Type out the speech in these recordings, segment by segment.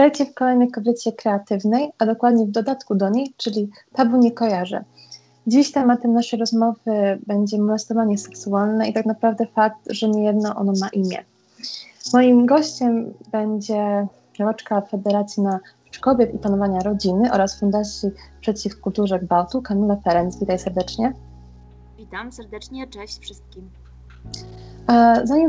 Witajcie w kolejnej kobiecie kreatywnej, a dokładnie w dodatku do niej, czyli tabu nie kojarzę. Dziś tematem naszej rozmowy będzie molestowanie seksualne i tak naprawdę fakt, że nie jedno ono ma imię. Moim gościem będzie działaczka Federacji na Rzecz Kobiet i Panowania Rodziny oraz Fundacji Przeciw Kulturze Gwałtu, Kamila Ferenc. Witaj serdecznie. Witam serdecznie, cześć wszystkim. Zanim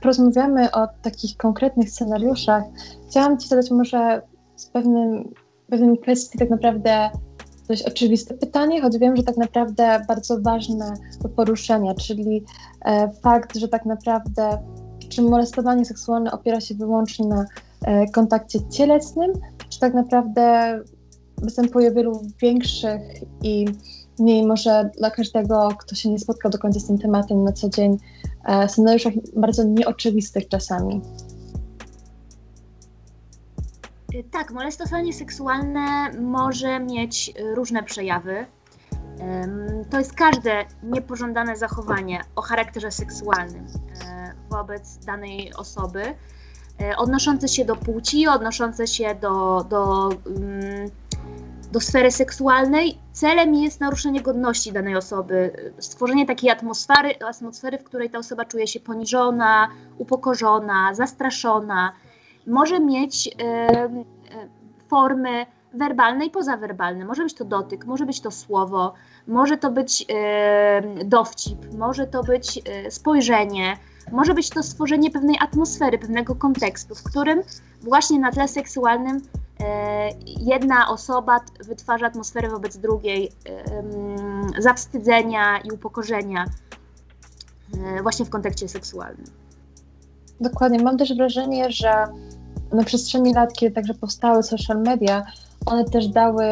porozmawiamy o takich konkretnych scenariuszach, chciałam Ci zadać może z pewnym, pewnym kwestii tak naprawdę dość oczywiste pytanie, choć wiem, że tak naprawdę bardzo ważne do poruszenia, czyli e, fakt, że tak naprawdę czy molestowanie seksualne opiera się wyłącznie na e, kontakcie cielesnym, czy tak naprawdę występuje wielu większych i mniej może dla każdego, kto się nie spotkał do końca z tym tematem na co dzień, e, scenariuszach bardzo nieoczywistych czasami. Tak, molestowanie seksualne może mieć różne przejawy. To jest każde niepożądane zachowanie o charakterze seksualnym e, wobec danej osoby, e, odnoszące się do płci, odnoszące się do, do, do sfery seksualnej. Celem jest naruszenie godności danej osoby, stworzenie takiej atmosfery, atmosfery, w której ta osoba czuje się poniżona, upokorzona, zastraszona może mieć formy werbalne i pozawerbalne. Może być to dotyk, może być to słowo, może to być dowcip, może to być e, spojrzenie, może być to stworzenie pewnej atmosfery, pewnego kontekstu, w którym właśnie na tle seksualnym e, jedna osoba wytwarza atmosferę wobec drugiej zawstydzenia i upokorzenia e, właśnie w kontekście seksualnym. Dokładnie. Mam też wrażenie, że na przestrzeni lat, kiedy także powstały social media, one też dały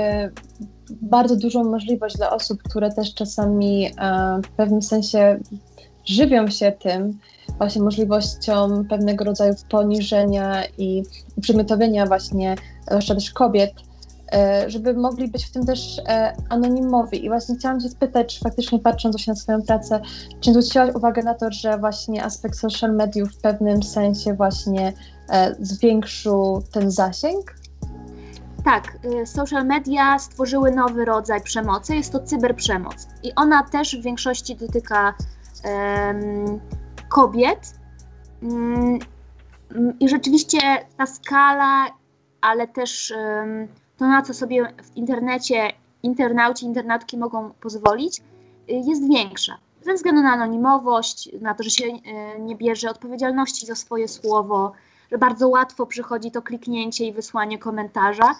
bardzo dużą możliwość dla osób, które też czasami e, w pewnym sensie żywią się tym, właśnie możliwością pewnego rodzaju poniżenia i uprzedmiotowienia właśnie, zwłaszcza też kobiet, żeby mogli być w tym też e, anonimowi. I właśnie chciałam Cię spytać, czy faktycznie patrząc właśnie na swoją pracę, czy zwróciłaś uwagę na to, że właśnie aspekt social mediów w pewnym sensie właśnie E, zwiększył ten zasięg? Tak, social media stworzyły nowy rodzaj przemocy, jest to cyberprzemoc. I ona też w większości dotyka um, kobiet. Um, I rzeczywiście ta skala, ale też um, to, na co sobie w internecie internauci, internautki mogą pozwolić, y, jest większa. Ze względu na anonimowość, na to, że się y, nie bierze odpowiedzialności za swoje słowo, że bardzo łatwo przychodzi to kliknięcie i wysłanie komentarza.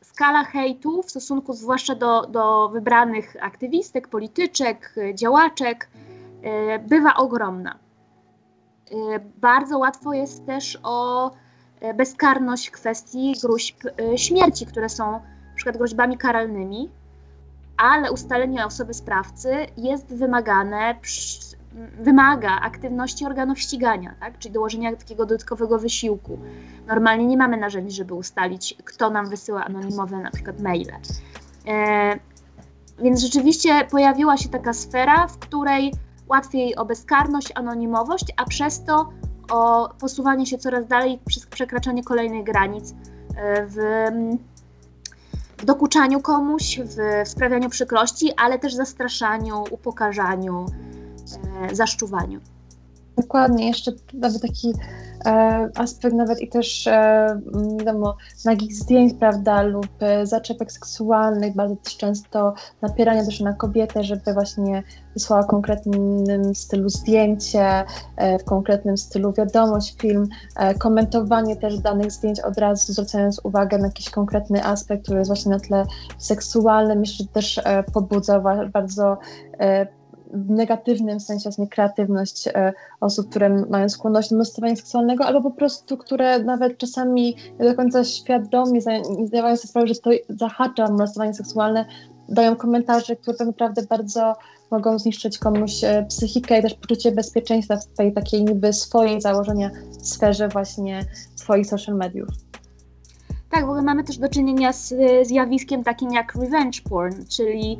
Skala hejtu w stosunku zwłaszcza do, do wybranych aktywistek, polityczek, działaczek e, bywa ogromna. Bardzo łatwo jest też o bezkarność w kwestii gruźb śmierci, które są na przykład groźbami karalnymi, ale ustalenie osoby sprawcy jest wymagane wymaga aktywności organów ścigania, tak? czyli dołożenia takiego dodatkowego wysiłku. Normalnie nie mamy narzędzi, żeby ustalić, kto nam wysyła anonimowe na przykład maile. E, więc rzeczywiście pojawiła się taka sfera, w której łatwiej o bezkarność, anonimowość, a przez to o posuwanie się coraz dalej przez przekraczanie kolejnych granic e, w, w dokuczaniu komuś, w sprawianiu przykrości, ale też zastraszaniu, upokarzaniu, E, zaszczuwaniu. Dokładnie, jeszcze nawet taki e, aspekt nawet i też e, wiadomo, nagich zdjęć, prawda, lub e, zaczepek seksualnych, bardzo często napierania też na kobietę, żeby właśnie wysłała w konkretnym stylu zdjęcie, e, w konkretnym stylu wiadomość, film, e, komentowanie też danych zdjęć od razu, zwracając uwagę na jakiś konkretny aspekt, który jest właśnie na tle seksualnym, że też pobudza bardzo w negatywnym sensie właśnie kreatywność e, osób, które mają skłonność do molestowania seksualnego, albo po prostu, które nawet czasami nie do końca świadomie nie zdawają sobie sprawy, że to zahacza molestowanie seksualne, dają komentarze, które tak naprawdę bardzo mogą zniszczyć komuś e, psychikę i też poczucie bezpieczeństwa w tej takiej niby swojej założenia sferze właśnie swoich social mediów. Tak, w ogóle mamy też do czynienia z zjawiskiem takim jak revenge porn, czyli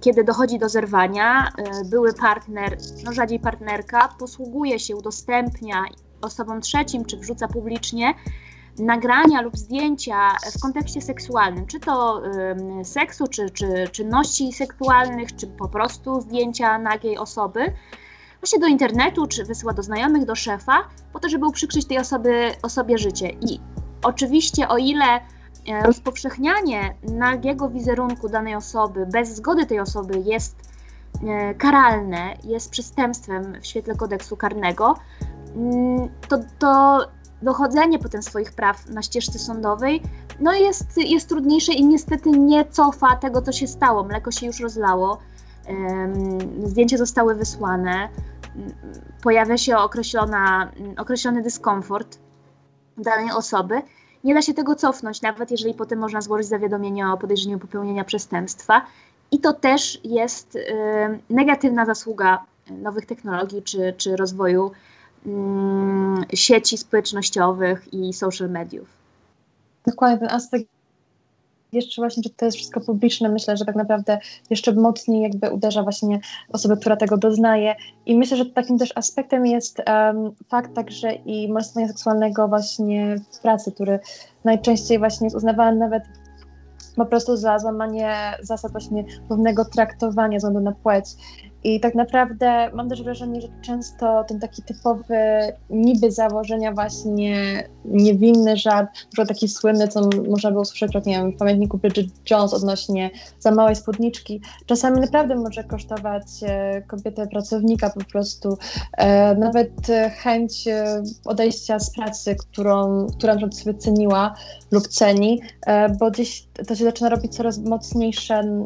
kiedy dochodzi do zerwania, e, były partner, no rzadziej partnerka, posługuje się, udostępnia osobom trzecim, czy wrzuca publicznie nagrania lub zdjęcia w kontekście seksualnym, czy to seksu, czy, czy czynności seksualnych, czy po prostu zdjęcia nagiej osoby, właśnie do internetu, czy wysyła do znajomych, do szefa, po to, żeby uprzykrzyć tej osoby, osobie życie. I oczywiście o ile rozpowszechnianie nagiego wizerunku danej osoby bez zgody tej osoby jest e, karalne, jest przestępstwem w świetle kodeksu karnego, mm, to, to dochodzenie potem swoich praw na ścieżce sądowej no jest, jest trudniejsze i niestety nie cofa tego, co się stało. Mleko się już rozlało, zdjęcia zostały wysłane, pojawia się określona, określony dyskomfort danej osoby. Nie da się tego cofnąć, nawet jeżeli potem można złożyć zawiadomienie o podejrzeniu popełnienia przestępstwa. I to też jest y, negatywna zasługa nowych technologii czy, czy rozwoju y, sieci społecznościowych i social mediów. Dokładnie ten aspekt jeszcze właśnie, że to jest wszystko publiczne, myślę, że tak naprawdę jeszcze mocniej jakby uderza właśnie osobę, która tego doznaje. I myślę, że takim też aspektem jest um, fakt także i molestowania seksualnego właśnie w pracy, który najczęściej właśnie jest uznawany nawet po prostu za złamanie zasad właśnie równego traktowania ze względu na płeć i tak naprawdę mam też wrażenie, że często ten taki typowy, niby założenia właśnie niewinny żart, że taki słynny, co można było usłyszeć nie wiem, w pamiętniku Bridget Jones odnośnie za małej spódniczki, czasami naprawdę może kosztować e, kobietę pracownika po prostu. E, nawet chęć e, odejścia z pracy, którą, która na sobie ceniła lub ceni, bo gdzieś to się zaczyna robić coraz mocniejsze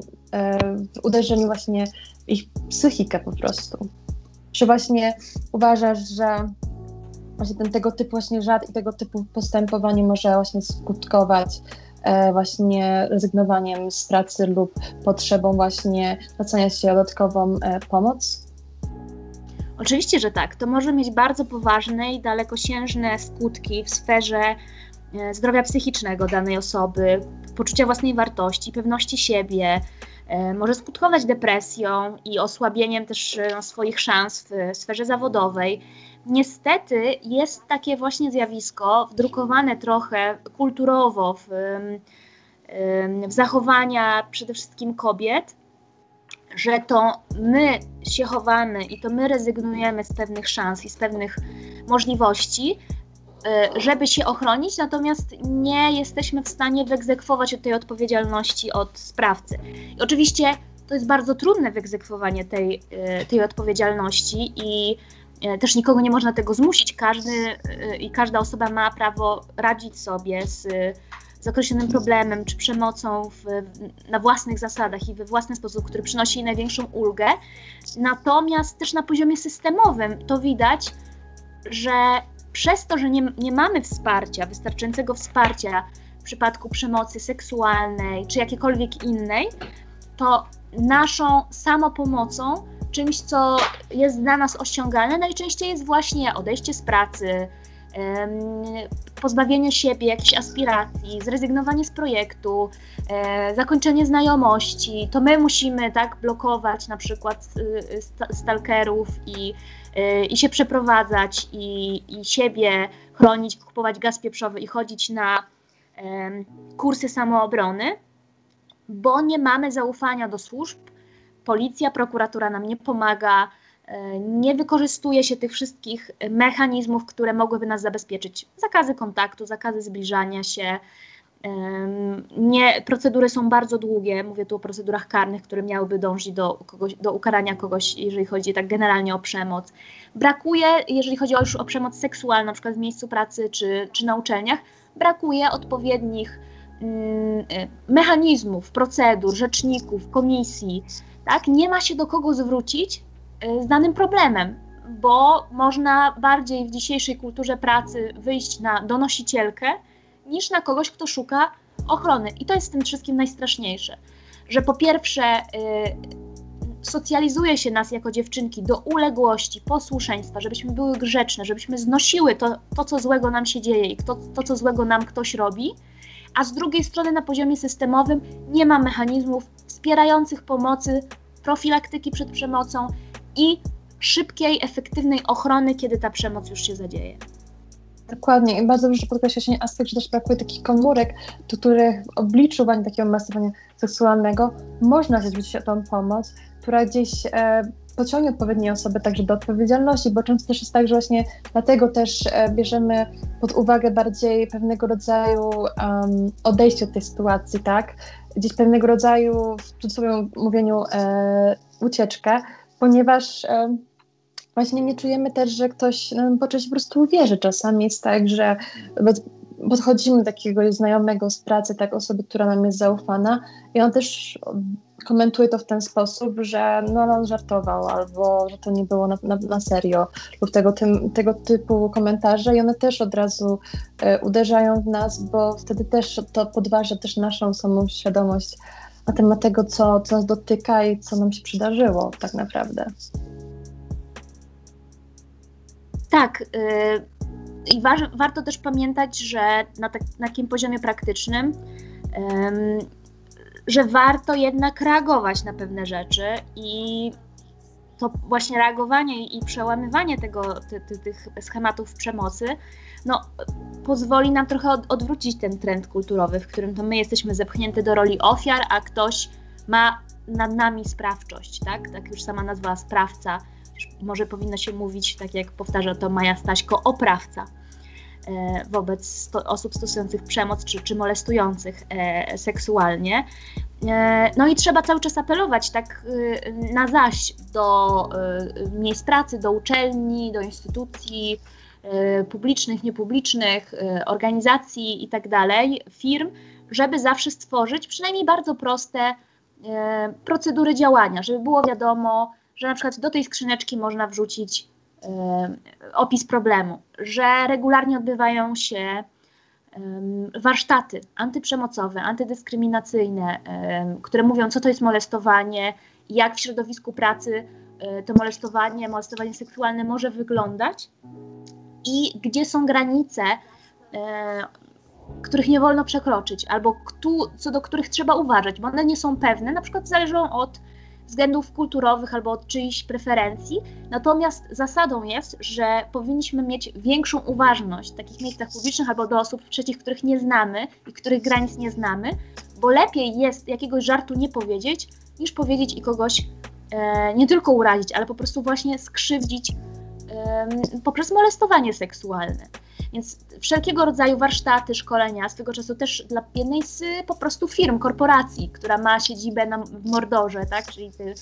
w uderzeniu właśnie ich psychikę po prostu. Czy właśnie uważasz, że właśnie ten, tego typu właśnie żart i tego typu postępowanie może właśnie skutkować e, właśnie rezygnowaniem z pracy lub potrzebą właśnie zwracania się o dodatkową e, pomoc? Oczywiście, że tak. To może mieć bardzo poważne i dalekosiężne skutki w sferze e, zdrowia psychicznego danej osoby, poczucia własnej wartości, pewności siebie, E, może skutkować depresją i osłabieniem też e, swoich szans w sferze zawodowej. Niestety jest takie właśnie zjawisko, wdrukowane trochę kulturowo w, w zachowania przede wszystkim kobiet, że to my się chowamy i to my rezygnujemy z pewnych szans i z pewnych możliwości, żeby się ochronić, natomiast nie jesteśmy w stanie wyegzekwować tej odpowiedzialności od sprawcy. I oczywiście to jest bardzo trudne wyegzekwowanie tej, y, tej odpowiedzialności i y, też nikogo nie można tego zmusić. Każdy i każda osoba ma prawo radzić sobie z, z określonym problemem czy przemocą w, na własnych zasadach i we własny sposób, który przynosi jej największą ulgę. Natomiast też na poziomie systemowym to widać, że przez to, że nie, nie mamy wsparcia, wystarczającego wsparcia w przypadku przemocy seksualnej czy jakiejkolwiek innej, to naszą samopomocą, czymś, co jest dla nas osiągalne, najczęściej jest właśnie odejście z pracy, pozbawienie siebie jakichś aspiracji, zrezygnowanie z projektu, e, zakończenie znajomości, to my musimy tak blokować na przykład y, stalkerów i Y, i się przeprowadzać i, i siebie chronić, kupować gaz pieprzowy i chodzić na kursy samoobrony, bo nie mamy zaufania do służb. Policja, prokuratura nam nie pomaga, nie wykorzystuje się tych wszystkich mechanizmów, które mogłyby nas zabezpieczyć. Zakazy kontaktu, zakazy zbliżania się, nie, procedury są bardzo długie, mówię tu o procedurach karnych, które miałyby dążyć do, kogoś, do ukarania kogoś, jeżeli chodzi tak generalnie o przemoc. Brakuje, jeżeli chodzi już o przemoc seksualną, na przykład w miejscu pracy czy, czy na uczelniach, brakuje odpowiednich mm, y, mechanizmów, procedur, rzeczników, komisji. Tak? Nie ma się do kogo zwrócić y, z danym problemem, bo można bardziej w dzisiejszej kulturze pracy wyjść na donosicielkę, niż na kogoś, kto szuka ochrony. I to jest w tym wszystkim najstraszniejsze, że po pierwsze y, socjalizuje się nas jako dziewczynki do uległości, posłuszeństwa, żebyśmy były grzeczne, żebyśmy znosiły to, to co złego nam się dzieje i to, to, co złego nam ktoś robi, a z drugiej strony na poziomie systemowym nie ma mechanizmów wspierających pomocy, profilaktyki przed przemocą i szybkiej, efektywnej ochrony, kiedy ta przemoc już się zadzieje. Dokładnie i bardzo dobrze podkreśla się aspekt, że też brakuje takich komórek, do których w obliczu właśnie takiego masowania seksualnego można zwrócić o tą pomoc, która gdzieś e, pociągnie odpowiednie osoby także do odpowiedzialności, bo często też jest tak, że właśnie dlatego też e, bierzemy pod uwagę bardziej pewnego rodzaju um, odejście od tej sytuacji, tak? Gdzieś pewnego rodzaju, w cudzysłowie mówieniu, e, ucieczkę, ponieważ e, właśnie nie czujemy też, że ktoś nam po po prostu uwierzy. Czasami jest tak, że podchodzimy do takiego znajomego z pracy, tak osoby, która nam jest zaufana i on też komentuje to w ten sposób, że no, on żartował albo że to nie było na, na, na serio lub tego, tym, tego typu komentarze i one też od razu e, uderzają w nas, bo wtedy też to podważa też naszą samą świadomość na temat tego, co, co nas dotyka i co nam się przydarzyło tak naprawdę. Tak. Y, I wa- warto też pamiętać, że na, tak, na takim poziomie praktycznym, że warto jednak reagować na pewne rzeczy i to właśnie reagowanie i przełamywanie tego, ty, ty, tych schematów przemocy, no, pozwoli nam trochę od, odwrócić ten trend kulturowy, w którym to my jesteśmy zepchnięte do roli ofiar, a ktoś ma nad nami sprawczość, tak? Tak już sama nazwa sprawca może powinno się mówić, tak jak powtarza to Maja Staśko, oprawca e, wobec sto, osób stosujących przemoc czy, czy molestujących e, seksualnie. E, no i trzeba cały czas apelować tak na zaś do miejsc pracy, do uczelni, do instytucji publicznych, niepublicznych, organizacji i tak firm, żeby zawsze stworzyć przynajmniej bardzo proste procedury działania, żeby było wiadomo, że na przykład do tej skrzyneczki można wrzucić opis problemu, że regularnie odbywają się warsztaty antyprzemocowe, antydyskryminacyjne, które mówią, co to jest molestowanie, jak w środowisku pracy e, to molestowanie, molestowanie seksualne może wyglądać i gdzie są granice, e, których nie wolno przekroczyć, albo co do których trzeba uważać, bo one nie są pewne, na przykład zależą od względów kulturowych albo od czyichś preferencji. Natomiast zasadą jest, że powinniśmy mieć większą uważność w takich miejscach publicznych albo do osób trzecich, których nie znamy i których granic nie znamy, bo lepiej jest jakiegoś żartu nie powiedzieć, niż powiedzieć i kogoś e, nie tylko urazić, ale po prostu właśnie skrzywdzić poprzez molestowanie seksualne. Więc wszelkiego rodzaju warsztaty, szkolenia, swego czasu też dla jednej z po prostu firm, korporacji, która ma siedzibę na, w Mordorze, tak, czyli ty,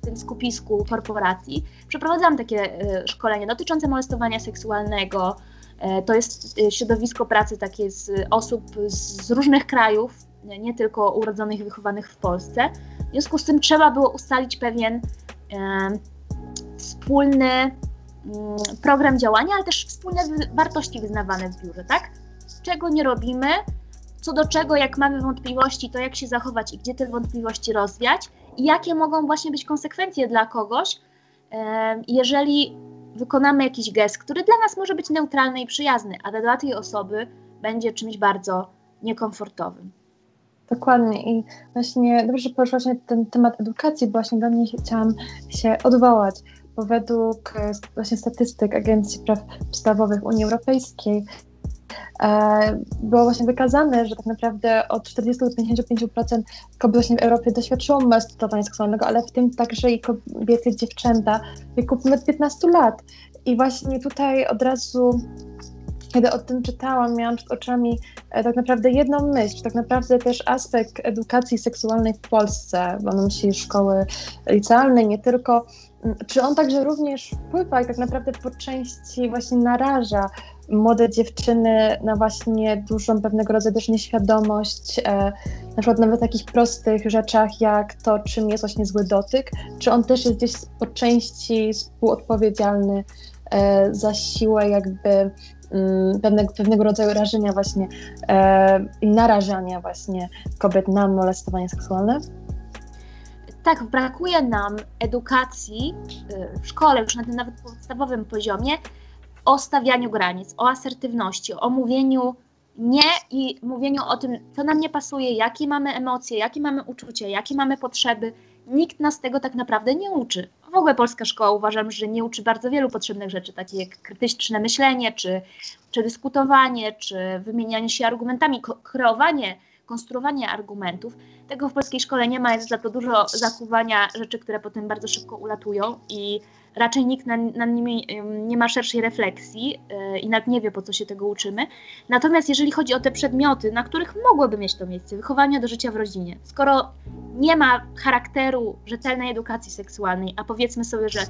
tym skupisku korporacji, przeprowadzam takie y, szkolenia dotyczące molestowania seksualnego. Y, to jest y, środowisko pracy takie z osób z, z różnych krajów, nie, tylko urodzonych i wychowanych w Polsce. W związku z tym trzeba było ustalić pewien wspólny program działania, ale też wspólne wartości wyznawane w biurze, tak? Czego nie robimy, co do czego, jak mamy wątpliwości, to jak się zachować i gdzie te wątpliwości rozwiać i jakie mogą właśnie być konsekwencje dla kogoś, jeżeli wykonamy jakiś gest, który dla nas może być neutralny i przyjazny, a dla tej osoby będzie czymś bardzo niekomfortowym. Dokładnie i właśnie dobrze, że poruszyłaś ten temat edukacji, bo właśnie do mnie chciałam się odwołać, bo według e, właśnie statystyk Agencji Praw Podstawowych Unii Europejskiej e, było właśnie wykazane, że tak naprawdę od 40 do 55% kobiet właśnie w Europie doświadczyło molestowania seksualnego, ale w tym także i kobiety, dziewczęta w wieku nawet 15 lat. I właśnie tutaj od razu kiedy o tym czytałam, miałam przed oczami e, tak naprawdę jedną myśl, tak naprawdę też aspekt edukacji seksualnej w Polsce, bo mam myśli szkoły licealnej, nie tylko, czy on także również wpływa i tak naprawdę po części właśnie naraża młode dziewczyny na właśnie dużą pewnego rodzaju też nieświadomość, e, na przykład nawet takich prostych rzeczach jak to, czym jest właśnie zły dotyk, czy on też jest gdzieś po części współodpowiedzialny e, za siłę jakby mm, pewnego, pewnego rodzaju rażenia właśnie e, i narażania właśnie kobiet na molestowanie seksualne? Tak, brakuje nam edukacji y, w szkole, już na tym nawet podstawowym poziomie, o stawianiu granic, o asertywności, o mówieniu nie i mówieniu o tym, co nam nie pasuje, jakie mamy emocje, jakie mamy uczucia, jakie mamy potrzeby, nikt nas tego tak naprawdę nie uczy. W ogóle polska szkoła uważam, że nie uczy bardzo wielu potrzebnych rzeczy, takie jak krytyczne myślenie, czy, czy dyskutowanie, czy wymienianie się argumentami, kreowanie, konstruowanie argumentów. Tego w polskiej szkole nie ma, jest za to dużo zakuwania rzeczy, które potem bardzo szybko ulatują i raczej nikt nad, nad nimi nie ma szerszej refleksji yy, i nawet nie wie, po co się tego uczymy. Natomiast jeżeli chodzi o te przedmioty, na których mogłoby mieć to miejsce, wychowanie do życia w rodzinie, skoro nie ma charakteru rzetelnej edukacji seksualnej, a powiedzmy sobie, że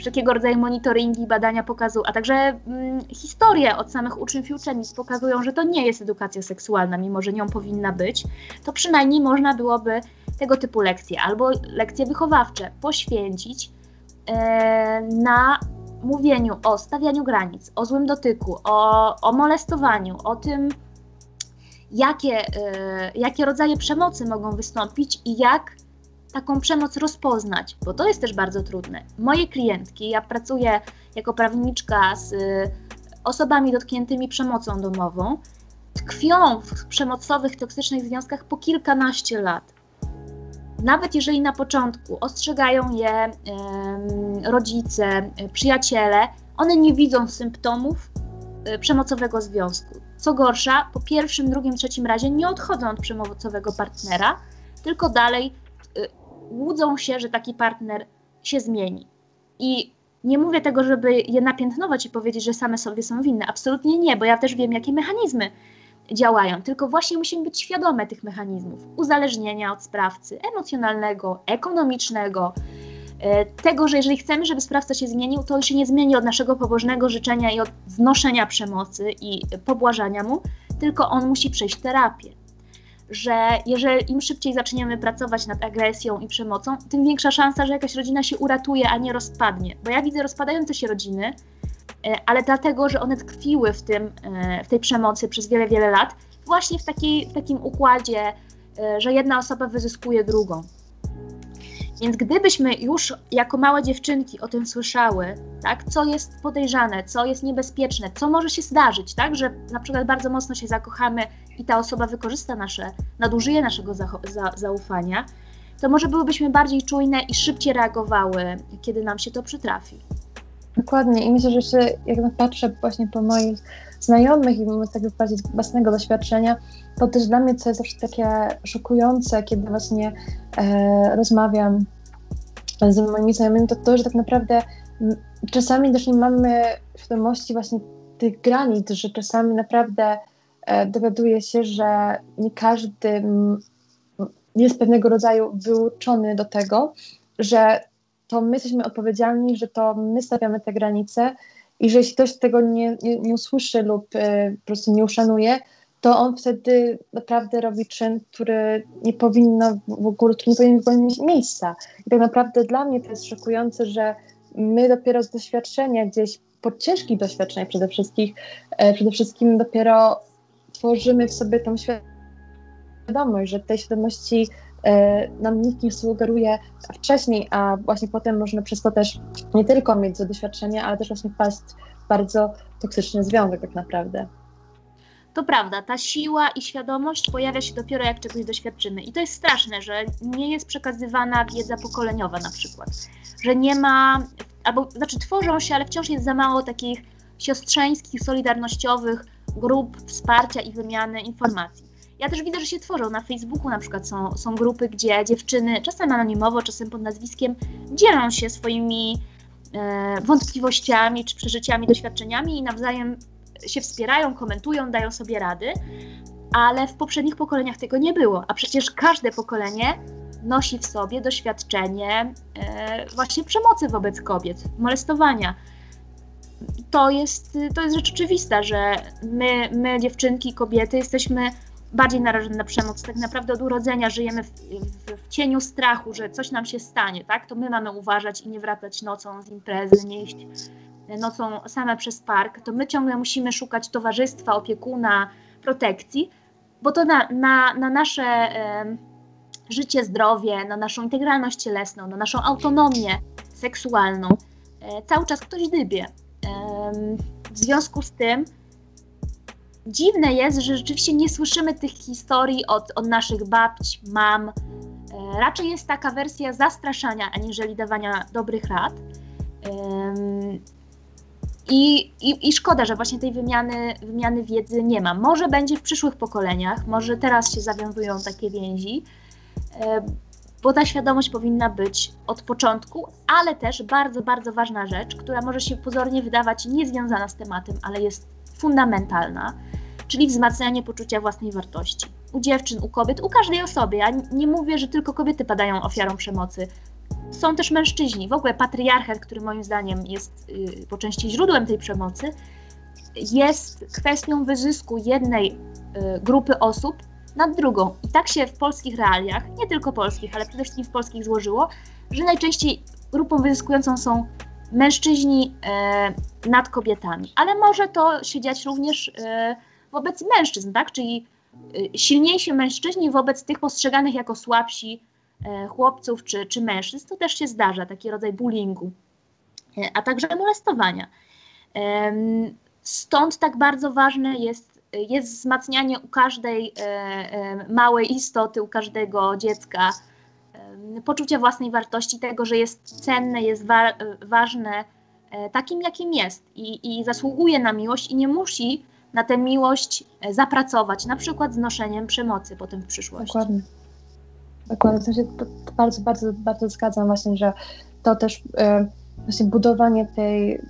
wszelkiego rodzaju monitoringi, badania pokazują, a także mm, historie od samych uczniów i uczennic pokazują, że to nie jest edukacja seksualna, mimo że nią powinna być, to przynajmniej można byłoby tego typu lekcje albo lekcje wychowawcze poświęcić e, na mówieniu o stawianiu granic, o złym dotyku, o, o molestowaniu, o tym, jakie, e, jakie rodzaje przemocy mogą wystąpić i jak taką przemoc rozpoznać, bo to jest też bardzo trudne. Moje klientki, ja pracuję jako prawniczka z y, osobami dotkniętymi przemocą domową, tkwią w przemocowych, toksycznych związkach po kilkanaście lat. Nawet jeżeli na początku ostrzegają je rodzice, y, przyjaciele, one nie widzą symptomów y, przemocowego związku. Co gorsza, po pierwszym, drugim, trzecim razie nie odchodzą od przemocowego partnera, tylko dalej łudzą się, że taki partner się zmieni. I nie mówię tego, żeby je napiętnować i powiedzieć, że same sobie są winne. Absolutnie nie, bo ja też wiem, jakie mechanizmy działają. Tylko właśnie musimy być świadome tych mechanizmów uzależnienia od sprawcy emocjonalnego, ekonomicznego. E, tego, że jeżeli chcemy, żeby sprawca się zmienił, to on się nie zmieni od naszego pobożnego życzenia i od znoszenia przemocy i pobłażania mu, tylko on musi przejść terapię że jeżeli im szybciej zaczniemy pracować nad agresją i przemocą, tym większa szansa, że jakaś rodzina się uratuje, a nie rozpadnie. Bo ja widzę rozpadające się rodziny, e, ale dlatego, że one tkwiły w, tym, e, w tej przemocy przez wiele, wiele lat, właśnie w, takiej, w takim układzie, e, że jedna osoba wyzyskuje drugą. Więc gdybyśmy już jako małe dziewczynki o tym słyszały, tak, co jest podejrzane, co jest niebezpieczne, co może się zdarzyć, tak, że na przykład bardzo mocno się zakochamy i ta osoba wykorzysta nasze, nadużyje naszego za, za, zaufania, to może byłybyśmy bardziej czujne i szybciej reagowały, kiedy nam się to przytrafi. Dokładnie. I myślę, że jeszcze jak patrzę właśnie po moich znajomych i z tego bardziej własnego doświadczenia, to też dla mnie co jest zawsze takie szokujące, kiedy właśnie e, rozmawiam z moimi znajomymi, to to, że tak naprawdę czasami też nie mamy świadomości właśnie tych granic, że czasami naprawdę e, dowiaduje się, że nie każdy jest pewnego rodzaju wyuczony do tego, że to my jesteśmy odpowiedzialni, że to my stawiamy te granice i że jeśli ktoś tego nie, nie, nie usłyszy lub y, po prostu nie uszanuje, to on wtedy naprawdę robi czyn, który nie powinno w ogóle, który nie powinien, mieć miejsca. I tak naprawdę dla mnie to jest szokujące, że my dopiero z doświadczenia gdzieś, po ciężkich doświadczeniach przede wszystkim, e, przede wszystkim dopiero tworzymy w sobie tą świadomość, że tej świadomości E, nam nikt nie sugeruje wcześniej, a właśnie potem można przez to też nie tylko mieć złe doświadczenie, ale też właśnie wpaść w bardzo toksyczny związek tak naprawdę. To prawda, ta siła i świadomość pojawia się dopiero jak czegoś doświadczymy. I to jest straszne, że nie jest przekazywana wiedza pokoleniowa na przykład. Że nie ma, albo znaczy tworzą się, ale wciąż jest za mało takich siostrzeńskich, solidarnościowych grup wsparcia i wymiany informacji. Ja też widzę, że się tworzą. Na Facebooku na przykład są, są grupy, gdzie dziewczyny, czasem anonimowo, czasem pod nazwiskiem, dzielą się swoimi e, wątpliwościami czy przeżyciami, doświadczeniami i nawzajem się wspierają, komentują, dają sobie rady, ale w poprzednich pokoleniach tego nie było, a przecież każde pokolenie nosi w sobie doświadczenie e, właśnie przemocy wobec kobiet, molestowania. To jest, to jest rzecz oczywista, że my, my, dziewczynki, kobiety, jesteśmy bardziej narażeni na przemoc. Tak naprawdę od urodzenia żyjemy w, w, w, cieniu strachu, że coś nam się stanie, tak? To my mamy uważać i nie wracać nocą z imprezy, nie iść nocą same przez park. To my ciągle musimy szukać towarzystwa, opiekuna, protekcji, bo to na, na, na nasze e, życie, zdrowie, na naszą integralność cielesną, na naszą autonomię seksualną e, cały czas ktoś dybie. E, w związku z tym dziwne jest, że rzeczywiście nie słyszymy tych historii od, od naszych babć, mam, Raczej jest taka wersja zastraszania, aniżeli dawania dobrych rad. I, i, I szkoda, że właśnie tej wymiany, wymiany wiedzy nie ma. Może będzie w przyszłych pokoleniach, może teraz się zawiązują takie więzi, bo ta świadomość powinna być od początku, ale też bardzo, bardzo ważna rzecz, która może się pozornie wydawać niezwiązana z tematem, ale jest fundamentalna, czyli wzmacnianie poczucia własnej wartości. U dziewczyn, u kobiet, u każdej osoby. Ja nie mówię, że tylko kobiety padają ofiarą przemocy. Są też mężczyźni. W ogóle patriarchat, który moim zdaniem jest yy, po części źródłem tej przemocy, jest kwestią wyzysku jednej yy, grupy osób nad drugą. I tak się w polskich realiach, nie tylko polskich, ale przede wszystkim w polskich złożyło, że najczęściej grupą wyzyskującą są mężczyźni e, nad kobietami. Ale może to się dziać również e, wobec mężczyzn, tak? Czyli e, silniejsi mężczyźni wobec tych postrzeganych jako słabsi chłopców czy, czy mężczyzn. To też się zdarza, taki rodzaj bullyingu, a także molestowania. Stąd tak bardzo ważne jest jest wzmacnianie u każdej małej istoty, u każdego dziecka poczucia własnej wartości, tego, że jest cenne, jest wa ważne takim, jakim jest i, i zasługuje na miłość i nie musi na tę miłość zapracować, na przykład znoszeniem przemocy potem w przyszłości. Dokładnie. Dokładnie. W sensie bardzo, bardzo, bardzo zgadzam właśnie, że to też właśnie budowanie tej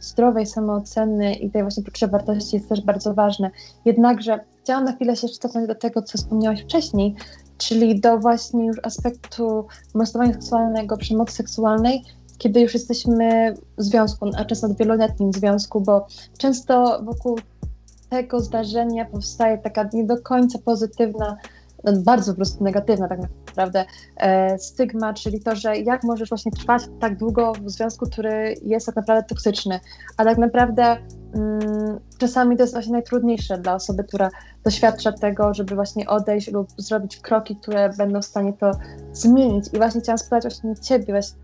zdrowej samooceny i tej właśnie poczucia wartości jest też bardzo ważne. Jednakże chciałam na chwilę się cofnąć do tego, co wspomniałaś wcześniej, czyli do właśnie już aspektu molestowania seksualnego, przemocy seksualnej, kiedy już jesteśmy w związku, a często w wieloletnim związku, bo często wokół tego zdarzenia powstaje taka nie do końca pozytywna no, bardzo po prostu negatywna tak naprawdę e, stygma, czyli to, że jak możesz właśnie trwać tak długo w związku, który jest tak naprawdę toksyczny, a tak naprawdę czasami to jest właśnie najtrudniejsze dla osoby, która doświadcza tego, żeby właśnie odejść lub zrobić kroki, które będą w stanie to zmienić i właśnie chciałam spytać właśnie Ciebie właśnie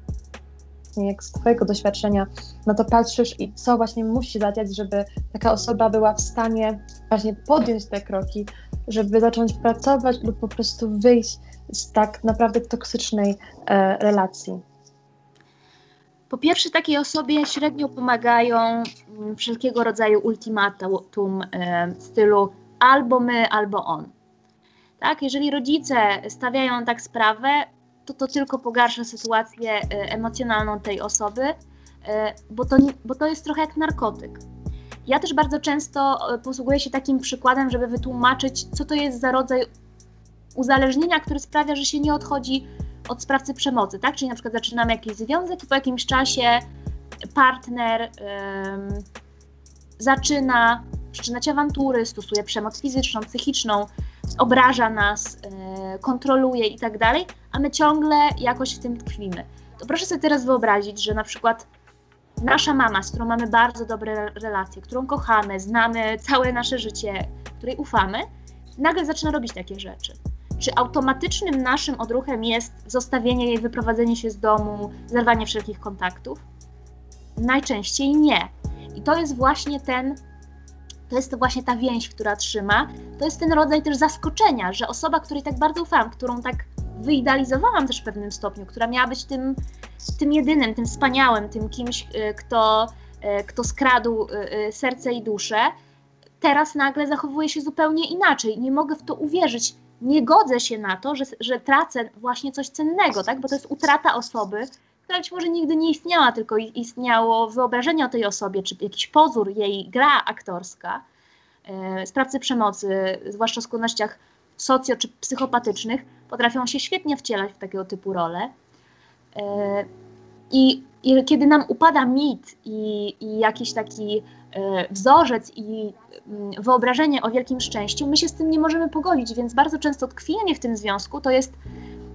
jak z Twojego doświadczenia na to patrzysz i co właśnie musi zadziać, żeby taka osoba była w stanie właśnie podjąć te kroki, żeby zacząć pracować lub po prostu wyjść z tak naprawdę toksycznej e, relacji? Po pierwsze, takiej osobie średnio pomagają mm, wszelkiego rodzaju ultimatum e, w stylu albo my, albo on. Tak, jeżeli rodzice stawiają tak sprawę, to to tylko pogarsza sytuację e, emocjonalną tej osoby, e, bo to, bo to jest trochę jak narkotyk. Ja też bardzo często posługuję się takim przykładem, żeby wytłumaczyć, co to jest za rodzaj uzależnienia, który sprawia, że się nie odchodzi od sprawcy przemocy, tak? Czyli na przykład zaczynamy jakiś związek i po jakimś czasie partner zaczyna wszczynać awantury, stosuje przemoc fizyczną, psychiczną, obraża nas, yy, kontroluje i tak dalej, a my ciągle jakoś w tym tkwimy. To proszę sobie teraz wyobrazić, że na przykład nasza mama, z którą mamy bardzo dobre relacje, którą kochamy, znamy całe nasze życie, której ufamy, nagle zaczyna robić takie rzeczy. Czy automatycznym naszym odruchem jest zostawienie jej, wyprowadzenie się z domu, zerwanie wszelkich kontaktów? Najczęściej nie. I to jest właśnie ten, to jest to właśnie ta więź, która trzyma. To jest ten rodzaj też zaskoczenia, że osoba, której tak bardzo ufam, którą tak wyidealizowałam też w pewnym stopniu, która miała być tym, tym jedynym, tym wspaniałym, tym kimś, y, kto, y, kto skradł y, serce i duszę, teraz nagle zachowuje się zupełnie inaczej. Nie mogę w to uwierzyć. Nie godzę się na to, że, że tracę właśnie coś cennego, tak? bo to jest utrata osoby, która być może nigdy nie istniała, tylko istniało wyobrażenie o tej osobie, czy jakiś pozór, jej gra aktorska. Sprawcy przemocy, zwłaszcza w skłonnościach socjo- czy psychopatycznych, potrafią się świetnie wcielać w takiego typu role. E, I, i kiedy nam upada mit i, i jakiś taki e, wzorzec i mm, wyobrażenie o wielkim szczęściu, my się z tym nie możemy pogodzić, więc bardzo często tkwienie w tym związku to jest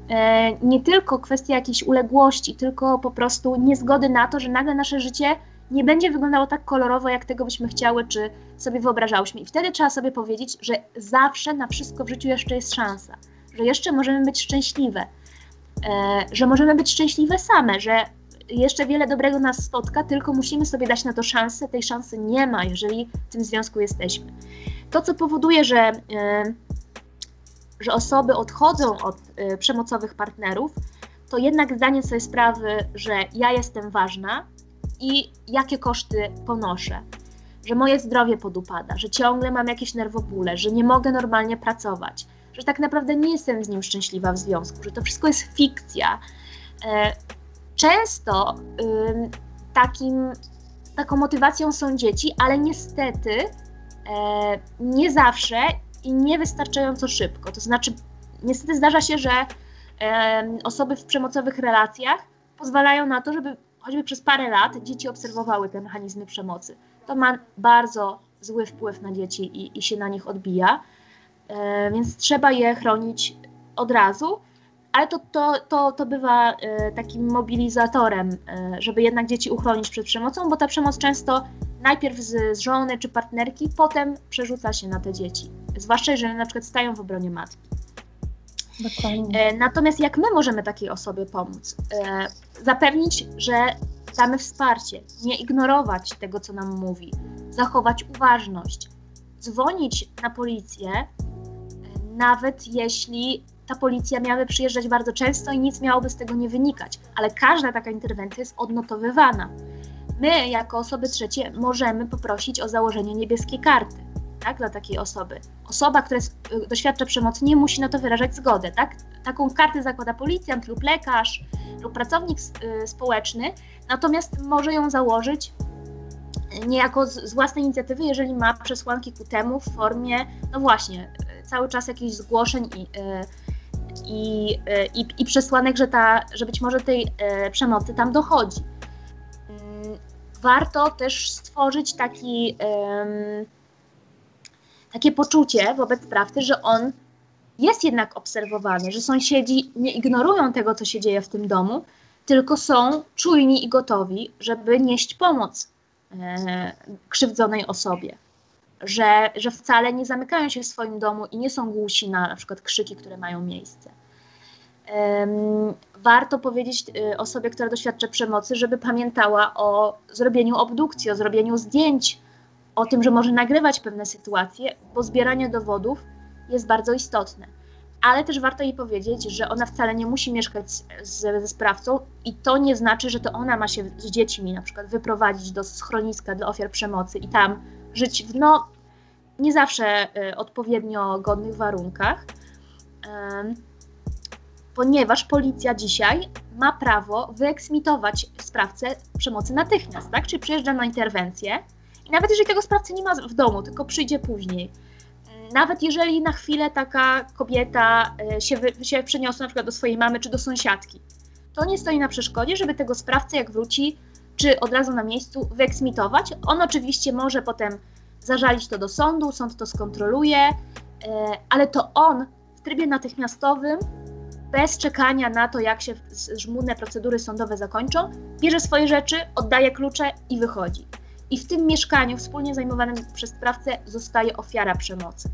e, nie tylko kwestia jakiejś uległości, tylko po prostu niezgody na to, że nagle nasze życie nie będzie wyglądało tak kolorowo, jak tego byśmy chciały, czy sobie wyobrażałyśmy. I wtedy trzeba sobie powiedzieć, że zawsze na wszystko w życiu jeszcze jest szansa że jeszcze możemy być szczęśliwe, e, że możemy być szczęśliwe same, że jeszcze wiele dobrego nas spotka, tylko musimy sobie dać na to szansę. Tej szansy nie ma, jeżeli w tym związku jesteśmy. To, co powoduje, że e, że osoby odchodzą od y, przemocowych partnerów, to jednak zdanie sobie sprawy, że ja jestem ważna i jakie koszty ponoszę. Że moje zdrowie podupada, że ciągle mam jakieś nerwobóle, że nie mogę normalnie pracować, że tak naprawdę nie jestem z nim szczęśliwa w związku, że to wszystko jest fikcja. E, często takim, taką motywacją są dzieci, ale niestety e, nie zawsze i niewystarczająco szybko. To znaczy, niestety zdarza się, że osoby w przemocowych relacjach pozwalają na to, żeby choćby przez parę lat dzieci obserwowały te mechanizmy przemocy. To ma bardzo zły wpływ na dzieci i, i się na nich odbija, e, więc trzeba je chronić od razu, ale to, to, to, to bywa e, takim mobilizatorem, e, żeby jednak dzieci uchronić przed przemocą, bo ta przemoc często najpierw z, z żony czy partnerki, potem przerzuca się na te dzieci, zwłaszcza jeżeli na przykład stają w obronie matki. Dokładnie. E, natomiast jak my możemy takiej osobie pomóc? E, zapewnić, że damy wsparcie, nie ignorować tego, co nam mówi, zachować uważność, dzwonić na policję, e, nawet jeśli ta policja miałaby przyjeżdżać bardzo często i nic miałoby z tego nie wynikać, ale każda taka interwencja jest odnotowywana. My, jako osoby trzecie, możemy poprosić o założenie niebieskiej karty tak, dla takiej osoby. Osoba, która jest, y, doświadcza przemocy, nie musi na to wyrażać zgody. Tak? Taką kartę zakłada policjant lub lekarz lub pracownik y, społeczny, natomiast może ją założyć y, niejako z, z własnej inicjatywy, jeżeli ma przesłanki ku temu w formie, no właśnie, cały czas jakichś zgłoszeń i, i, i, i przesłanek, że, ta, że być może tej przemocy tam dochodzi. Mm, warto też stworzyć taki takie poczucie wobec sprawcy, że on jest jednak obserwowany, że sąsiedzi nie ignorują tego, co się dzieje w tym domu, tylko są czujni i gotowi, żeby nieść pomoc e, krzywdzonej osobie. Że, że wcale nie zamykają się w swoim domu i nie są głusi na na przykład krzyki, które mają miejsce. warto powiedzieć e, osobie, która doświadcza przemocy, żeby pamiętała o zrobieniu obdukcji, o zrobieniu zdjęć, o tym, że może nagrywać pewne sytuacje, bo zbieranie dowodów jest bardzo istotne. Ale też warto jej powiedzieć, że ona wcale nie musi mieszkać ze sprawcą i to nie znaczy, że to ona ma się z dziećmi na przykład wyprowadzić do schroniska dla ofiar przemocy i tam żyć w no nie zawsze y, odpowiednio godnych warunkach. Y, ponieważ policja dzisiaj ma prawo wyeksmitować sprawcę przemocy natychmiast, tak? Czyli przyjeżdża na interwencję, i nawet jeżeli tego sprawcy nie ma w domu, tylko przyjdzie później, mm, nawet jeżeli na chwilę taka kobieta e, się, się przeniosła na przykład do swojej mamy czy do sąsiadki, to nie stoi na przeszkodzie, żeby tego sprawcę, jak wróci, czy od razu na miejscu wyeksmitować. On oczywiście może potem zażalić to do sądu, sąd to skontroluje, e, ale to on w trybie natychmiastowym, bez czekania na to, jak się żmudne procedury sądowe zakończą, bierze swoje rzeczy, oddaje klucze i wychodzi i w tym mieszkaniu wspólnie zajmowanym przez sprawcę zostaje ofiara przemocy.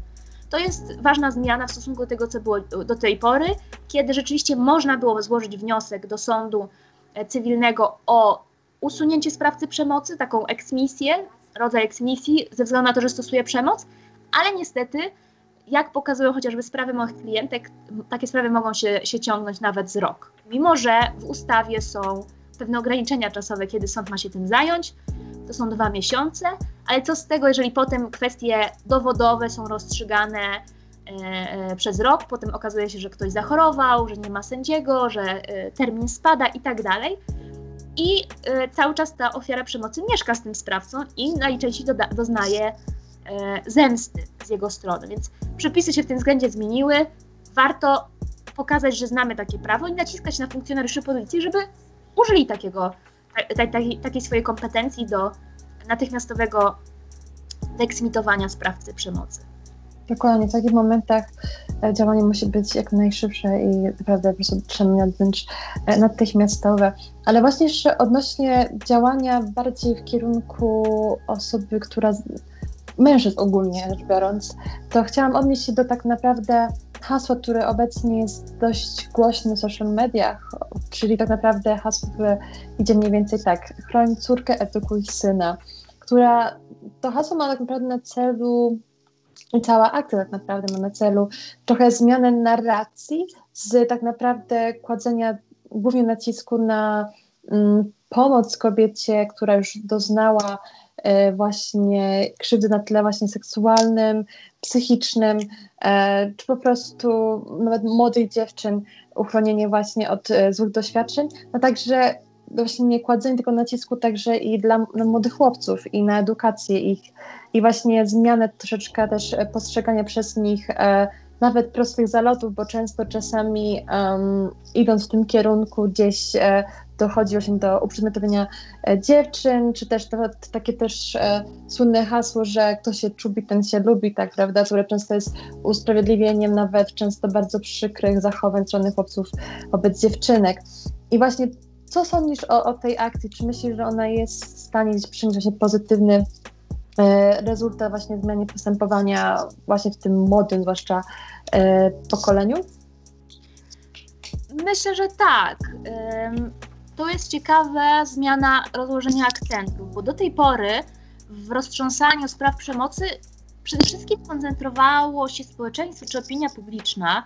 To jest ważna zmiana w stosunku do tego, co było do tej pory, kiedy rzeczywiście można było złożyć wniosek do sądu e, cywilnego o usunięcie sprawcy przemocy, taką eksmisję, rodzaj eksmisji, ze względu na to, że stosuje przemoc, ale niestety, jak pokazują chociażby sprawy moich klientek, takie sprawy mogą się, się ciągnąć nawet z rok. Mimo, że w ustawie są pewne ograniczenia czasowe, kiedy sąd ma się tym zająć, to są dwa miesiące, ale co z tego, jeżeli potem kwestie dowodowe są rozstrzygane e, e, przez rok, potem okazuje się, że ktoś zachorował, że nie ma sędziego, że e, termin spada i tak dalej. I cały czas ta ofiara przemocy mieszka z tym sprawcą i najczęściej doda- doznaje zemsty z jego strony. Więc przepisy się w tym względzie zmieniły. Warto pokazać, że znamy takie prawo i naciskać na funkcjonariuszy policji, żeby użyli takiego takiej, takiej swojej kompetencji do natychmiastowego deksmitowania sprawcy przemocy. Dokładnie, w takich momentach e, działanie musi być jak najszybsze i naprawdę po prostu trzeba wręcz e, natychmiastowe. Ale właśnie jeszcze odnośnie działania bardziej w kierunku osoby, która, mężczyzn ogólnie rzecz biorąc, to chciałam odnieść się do tak naprawdę hasło, które obecnie jest dość głośne w social mediach, czyli tak naprawdę hasło, które idzie mniej więcej tak, chroń córkę, edukuj syna, która to hasło ma tak naprawdę na celu cała akcja tak naprawdę ma na celu trochę zmianę narracji z tak naprawdę kładzenia głównie nacisku na mm, pomoc kobiecie, która już doznała e, właśnie krzywdy na tle właśnie seksualnym, psychicznym, e, czy po prostu nawet młodych dziewczyn, uchronienie właśnie od e, złych doświadczeń, no także właśnie nie kładzenie tylko nacisku także i dla, dla młodych chłopców i na edukację ich i właśnie zmianę troszeczkę też postrzegania przez nich e, nawet prostych zalotów, bo często czasami um, idąc w tym kierunku gdzieś e, dochodzi właśnie do uprzedmiotowienia e, dziewczyn, czy też to, to takie też e, słynne hasło, że kto się czubi, ten się lubi, tak prawda, które często jest usprawiedliwieniem nawet często bardzo przykrych zachowań strony chłopców wobec dziewczynek. I właśnie co sądzisz o, o tej akcji? Czy myślisz, że ona jest w stanie przynieść pozytywny e, rezultat właśnie zmianie postępowania właśnie w tym młodym zwłaszcza e, pokoleniu? Myślę, że tak. To jest ciekawa zmiana rozłożenia akcentów, bo do tej pory w roztrząsaniu spraw przemocy przede wszystkim koncentrowało się społeczeństwo czy opinia publiczna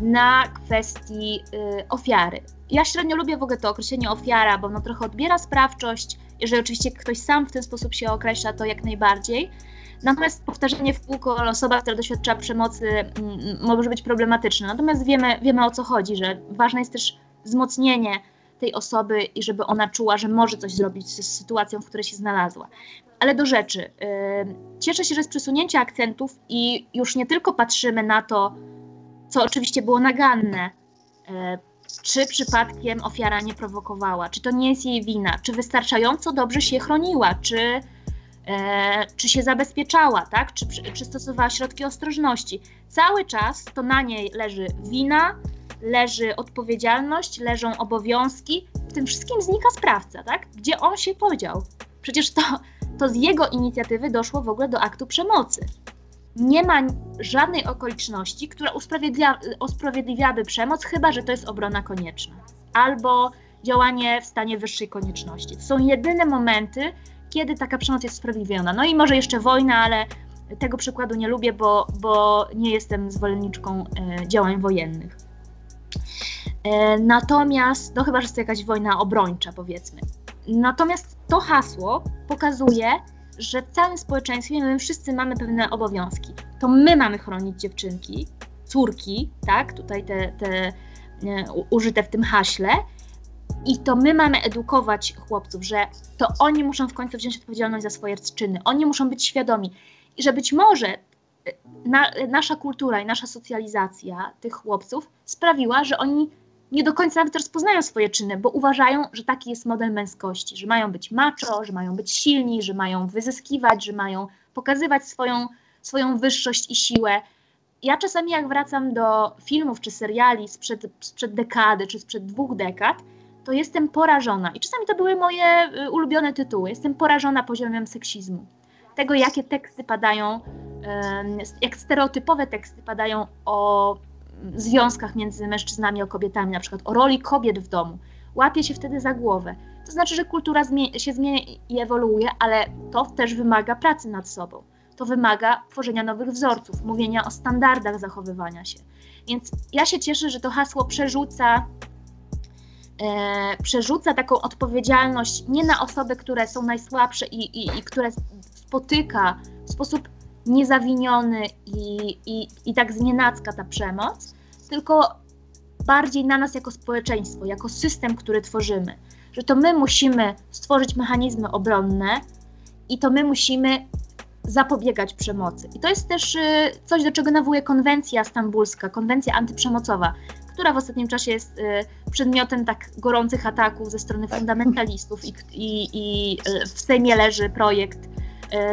na kwestii y, ofiary. Ja średnio lubię w ogóle to określenie ofiara, bo ono trochę odbiera sprawczość. Jeżeli oczywiście ktoś sam w ten sposób się określa, to jak najbardziej. Natomiast powtarzanie w kółko osoba, która doświadcza przemocy, mm, może być problematyczne. Natomiast wiemy, wiemy o co chodzi, że ważne jest też wzmocnienie tej osoby i żeby ona czuła, że może coś zrobić z sytuacją, w której się znalazła. Ale do rzeczy. Yy, cieszę się, że z przesunięcia akcentów i już nie tylko patrzymy na to, co oczywiście było naganne, yy, czy przypadkiem ofiara nie prowokowała, czy to nie jest jej wina, czy wystarczająco dobrze się chroniła, czy, e, czy się zabezpieczała, tak? czy, czy stosowała środki ostrożności. Cały czas to na niej leży wina, leży odpowiedzialność, leżą obowiązki, w tym wszystkim znika sprawca, tak? Gdzie on się podział? Przecież to, to z jego inicjatywy doszło w ogóle do aktu przemocy. Nie ma żadnej okoliczności, która usprawiedliwia, usprawiedliwiałaby przemoc, chyba że to jest obrona konieczna albo działanie w stanie wyższej konieczności. To są jedyne momenty, kiedy taka przemoc jest usprawiedliwiona. No i może jeszcze wojna, ale tego przykładu nie lubię, bo, bo nie jestem zwolenniczką e, działań wojennych. E, natomiast, no chyba, że jest to jakaś wojna obrończa, powiedzmy. Natomiast to hasło pokazuje, że w całym społeczeństwie my wszyscy mamy pewne obowiązki. To my mamy chronić dziewczynki, córki, tak, tutaj te, te e, użyte w tym haśle, i to my mamy edukować chłopców, że to oni muszą w końcu wziąć odpowiedzialność za swoje czyny, oni muszą być świadomi. I że być może e, na, nasza kultura i nasza socjalizacja tych chłopców sprawiła, że oni nie do końca nawet rozpoznają swoje czyny, bo uważają, że taki jest model męskości, że mają być macho, że mają być silni, że mają wyzyskiwać, że mają pokazywać swoją, swoją wyższość i siłę. Ja czasami jak wracam do filmów czy seriali sprzed, sprzed dekady czy sprzed dwóch dekad, to jestem porażona. I czasami to były moje y, ulubione tytuły. Jestem porażona poziomem seksizmu. Tego, jakie teksty padają, jak stereotypowe teksty padają o związkach między mężczyznami a kobietami, na przykład o roli kobiet w domu, łapie się wtedy za głowę. To znaczy, że kultura się zmienia i ewoluuje, ale to też wymaga pracy nad sobą. To wymaga tworzenia nowych wzorców, mówienia o standardach zachowywania się. Więc ja się cieszę, że to hasło przerzuca, e, przerzuca taką odpowiedzialność nie na osoby, które są najsłabsze i, i, i które spotyka w sposób niezawiniony i, i, i tak znienacka ta przemoc, tylko bardziej na nas jako społeczeństwo, jako system, który tworzymy. Że to my musimy stworzyć mechanizmy obronne i to my musimy zapobiegać przemocy. I to jest też y, coś, do czego nawołuje konwencja stambulska, konwencja antyprzemocowa, która w ostatnim czasie jest y, przedmiotem tak gorących ataków ze strony fundamentalistów i, i, i y, w Sejmie leży projekt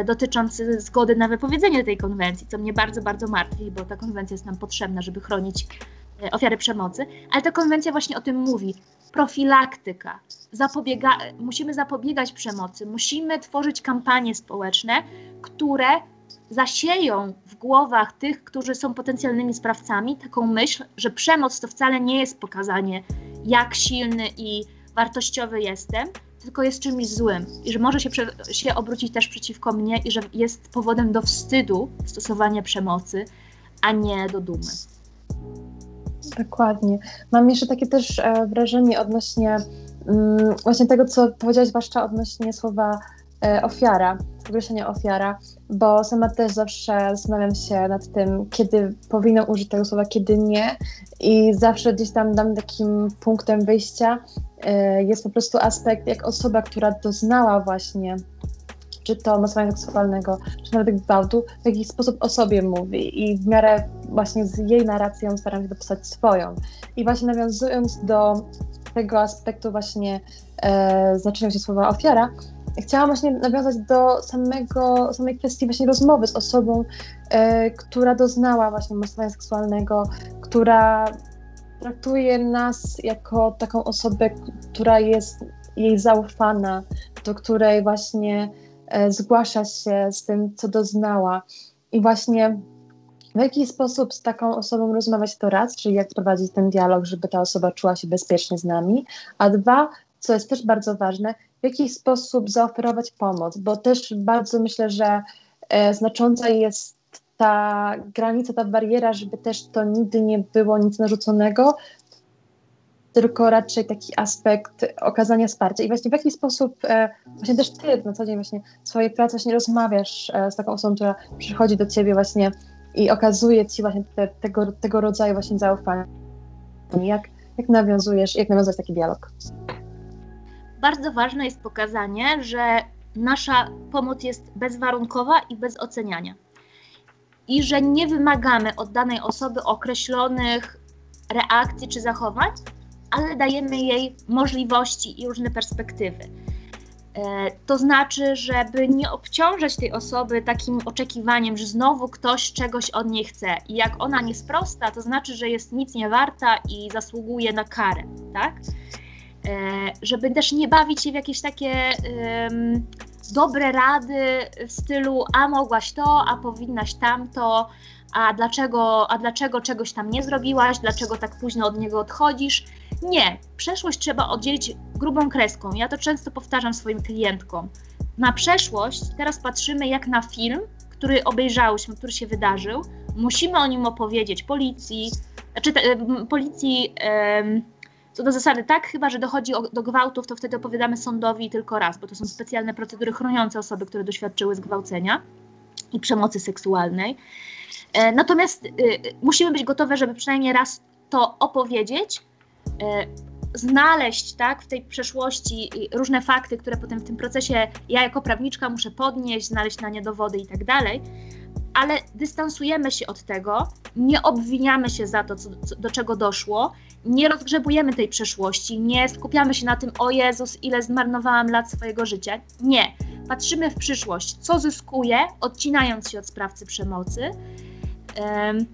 dotyczący zgody na wypowiedzenie tej konwencji, co mnie bardzo, bardzo martwi, bo ta konwencja jest nam potrzebna, żeby chronić e, ofiary przemocy, ale ta konwencja właśnie o tym mówi. Profilaktyka. Zapobiega, musimy zapobiegać przemocy, musimy tworzyć kampanie społeczne, które zasieją w głowach tych, którzy są potencjalnymi sprawcami, taką myśl, że przemoc to wcale nie jest pokazanie, jak silny i wartościowy jestem, tylko jest czymś złym i że może się, się obrócić też przeciwko mnie i że jest powodem do wstydu stosowania przemocy, a nie do dumy. Dokładnie. Mam jeszcze takie też e, wrażenie odnośnie mm, właśnie tego, co powiedziałaś zwłaszcza odnośnie słowa ofiara, określenia ofiara, bo sama też zawsze zastanawiam się nad tym, kiedy powinno użyć tego słowa, kiedy nie. I zawsze gdzieś tam dam takim punktem wyjścia. E, jest po prostu aspekt jak osoba, która doznała właśnie czy to mocowania seksualnego, czy nawet gwałtu, w jakiś sposób o sobie mówi. I w miarę właśnie z jej narracją staram się dopisać swoją. I właśnie nawiązując do tego aspektu właśnie e, znaczenia się słowa ofiara, chciałam właśnie nawiązać do samego, samej kwestii właśnie rozmowy z osobą, e, która doznała właśnie mocowania seksualnego, która traktuje nas jako taką osobę, która jest jej zaufana, do której właśnie e, zgłasza się z tym, co doznała. I właśnie w jaki sposób z taką osobą rozmawiać to raz, czyli jak prowadzić ten dialog, żeby ta osoba czuła się bezpiecznie z nami, a dwa, co jest też bardzo ważne, w jaki sposób zaoferować pomoc, bo też bardzo myślę, że e, znacząca jest ta granica, ta bariera, żeby też to nigdy nie było nic narzuconego, tylko raczej taki aspekt okazania wsparcia. I właśnie w jaki sposób e, właśnie też ty na co dzień właśnie swojej pracy właśnie rozmawiasz e, z taką osobą, która przychodzi do ciebie właśnie i okazuje ci właśnie te, tego, tego rodzaju właśnie zaufanie. Jak, jak nawiązujesz, jak nawiązać taki dialog? Bardzo ważne jest pokazanie, że nasza pomoc jest bezwarunkowa i bez oceniania. I że nie wymagamy od danej osoby określonych reakcji czy zachowań, ale dajemy jej możliwości i różne perspektywy. E, to znaczy, żeby nie obciążać tej osoby takim oczekiwaniem, że znowu ktoś czegoś od niej chce i jak ona nie sprosta, to znaczy, że jest nic nie warta i zasługuje na karę, tak? E, żeby też nie bawić się w jakieś takie um, dobre rady w stylu a mogłaś to, a powinnaś tamto, a dlaczego, a dlaczego czegoś tam nie zrobiłaś, dlaczego tak późno od niego odchodzisz. Nie, przeszłość trzeba oddzielić grubą kreską. Ja to często powtarzam swoim klientkom. Na przeszłość teraz patrzymy jak na film, który obejrzałyśmy, który się wydarzył. Musimy o nim opowiedzieć policji, znaczy policji co do zasady tak, chyba że dochodzi do gwałtów, to wtedy opowiadamy sądowi tylko raz, bo to są specjalne procedury chroniące osoby, które doświadczyły zgwałcenia i przemocy seksualnej. E, natomiast y, musimy być gotowe, żeby przynajmniej raz to opowiedzieć, e, znaleźć tak, w tej przeszłości różne fakty, które potem w tym procesie ja jako prawniczka muszę podnieść, znaleźć na nie dowody i tak dalej, ale dystansujemy się od tego, nie obwiniamy się za to, co, co, do czego doszło, nie rozgrzebujemy tej przeszłości, nie skupiamy się na tym, o Jezus, ile zmarnowałam lat swojego życia. Nie. Patrzymy w przyszłość, co zyskuję, odcinając się od sprawcy przemocy. Um,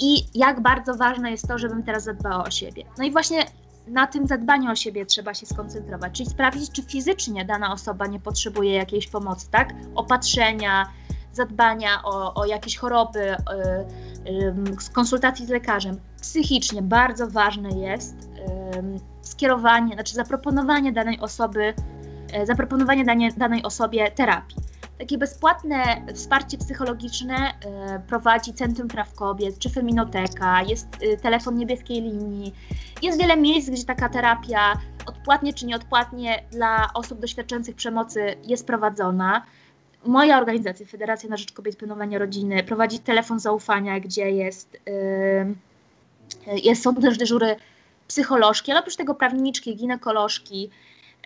I jak bardzo ważne jest to, żebym teraz zadbała o siebie. No i właśnie na tym zadbaniu o siebie trzeba się skoncentrować, czyli sprawdzić, czy fizycznie dana osoba nie potrzebuje jakiejś pomocy, tak? Opatrzenia, zadbania o, o jakieś choroby, y, y, konsultacji z lekarzem. Psychicznie bardzo ważne jest skierowanie, znaczy zaproponowanie danej osoby, e, zaproponowanie danej osobie terapii. Takie bezpłatne wsparcie psychologiczne e, prowadzi Centrum Praw Kobiet czy Feminoteka, jest telefon niebieskiej linii. Jest wiele miejsc, gdzie taka terapia odpłatnie czy nieodpłatnie dla osób doświadczających przemocy jest prowadzona moja organizacja, Federacja na Rzecz Kobiet Planowania Rodziny, prowadzi telefon zaufania, gdzie jest, yy, jest, są też dyżury psycholożki, ale oprócz tego prawniczki, ginekolożki,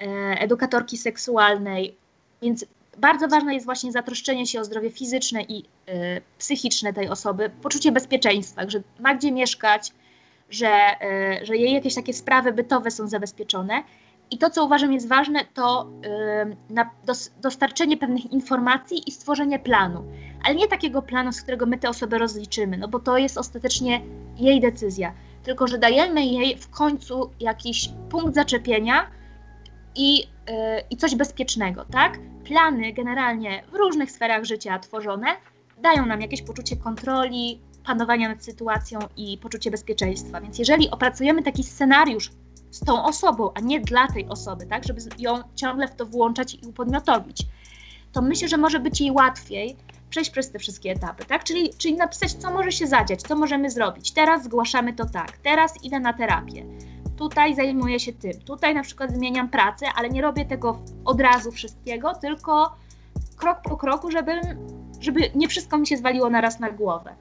yy, edukatorki seksualnej, więc bardzo ważne jest właśnie zatroszczenie się o zdrowie fizyczne i yy, psychiczne tej osoby, poczucie bezpieczeństwa, że ma gdzie mieszkać, że, yy, że jej jakieś takie sprawy bytowe są zabezpieczone i to, co uważam jest ważne, to dostarczenie pewnych informacji i stworzenie planu. Ale nie takiego planu, z którego my tę osobę rozliczymy, no bo to jest ostatecznie jej decyzja. Tylko, że dajemy jej w końcu jakiś punkt zaczepienia i, yy, i coś bezpiecznego, tak? Plany generalnie w różnych sferach życia tworzone dają nam jakieś poczucie kontroli, panowania nad sytuacją i poczucie bezpieczeństwa. Więc jeżeli opracujemy taki scenariusz z tą osobą, a nie dla tej osoby, tak, żeby ją ciągle w to włączać i upodmiotowić, to myślę, że może być jej łatwiej przejść przez te wszystkie etapy, tak? Czyli, czyli napisać, co może się zadziać, co możemy zrobić. Teraz zgłaszamy to tak, teraz idę na terapię, tutaj zajmuję się tym, tutaj na przykład zmieniam pracę, ale nie robię tego od razu wszystkiego, tylko krok po kroku, żeby, żeby nie wszystko mi się zwaliło naraz na głowę.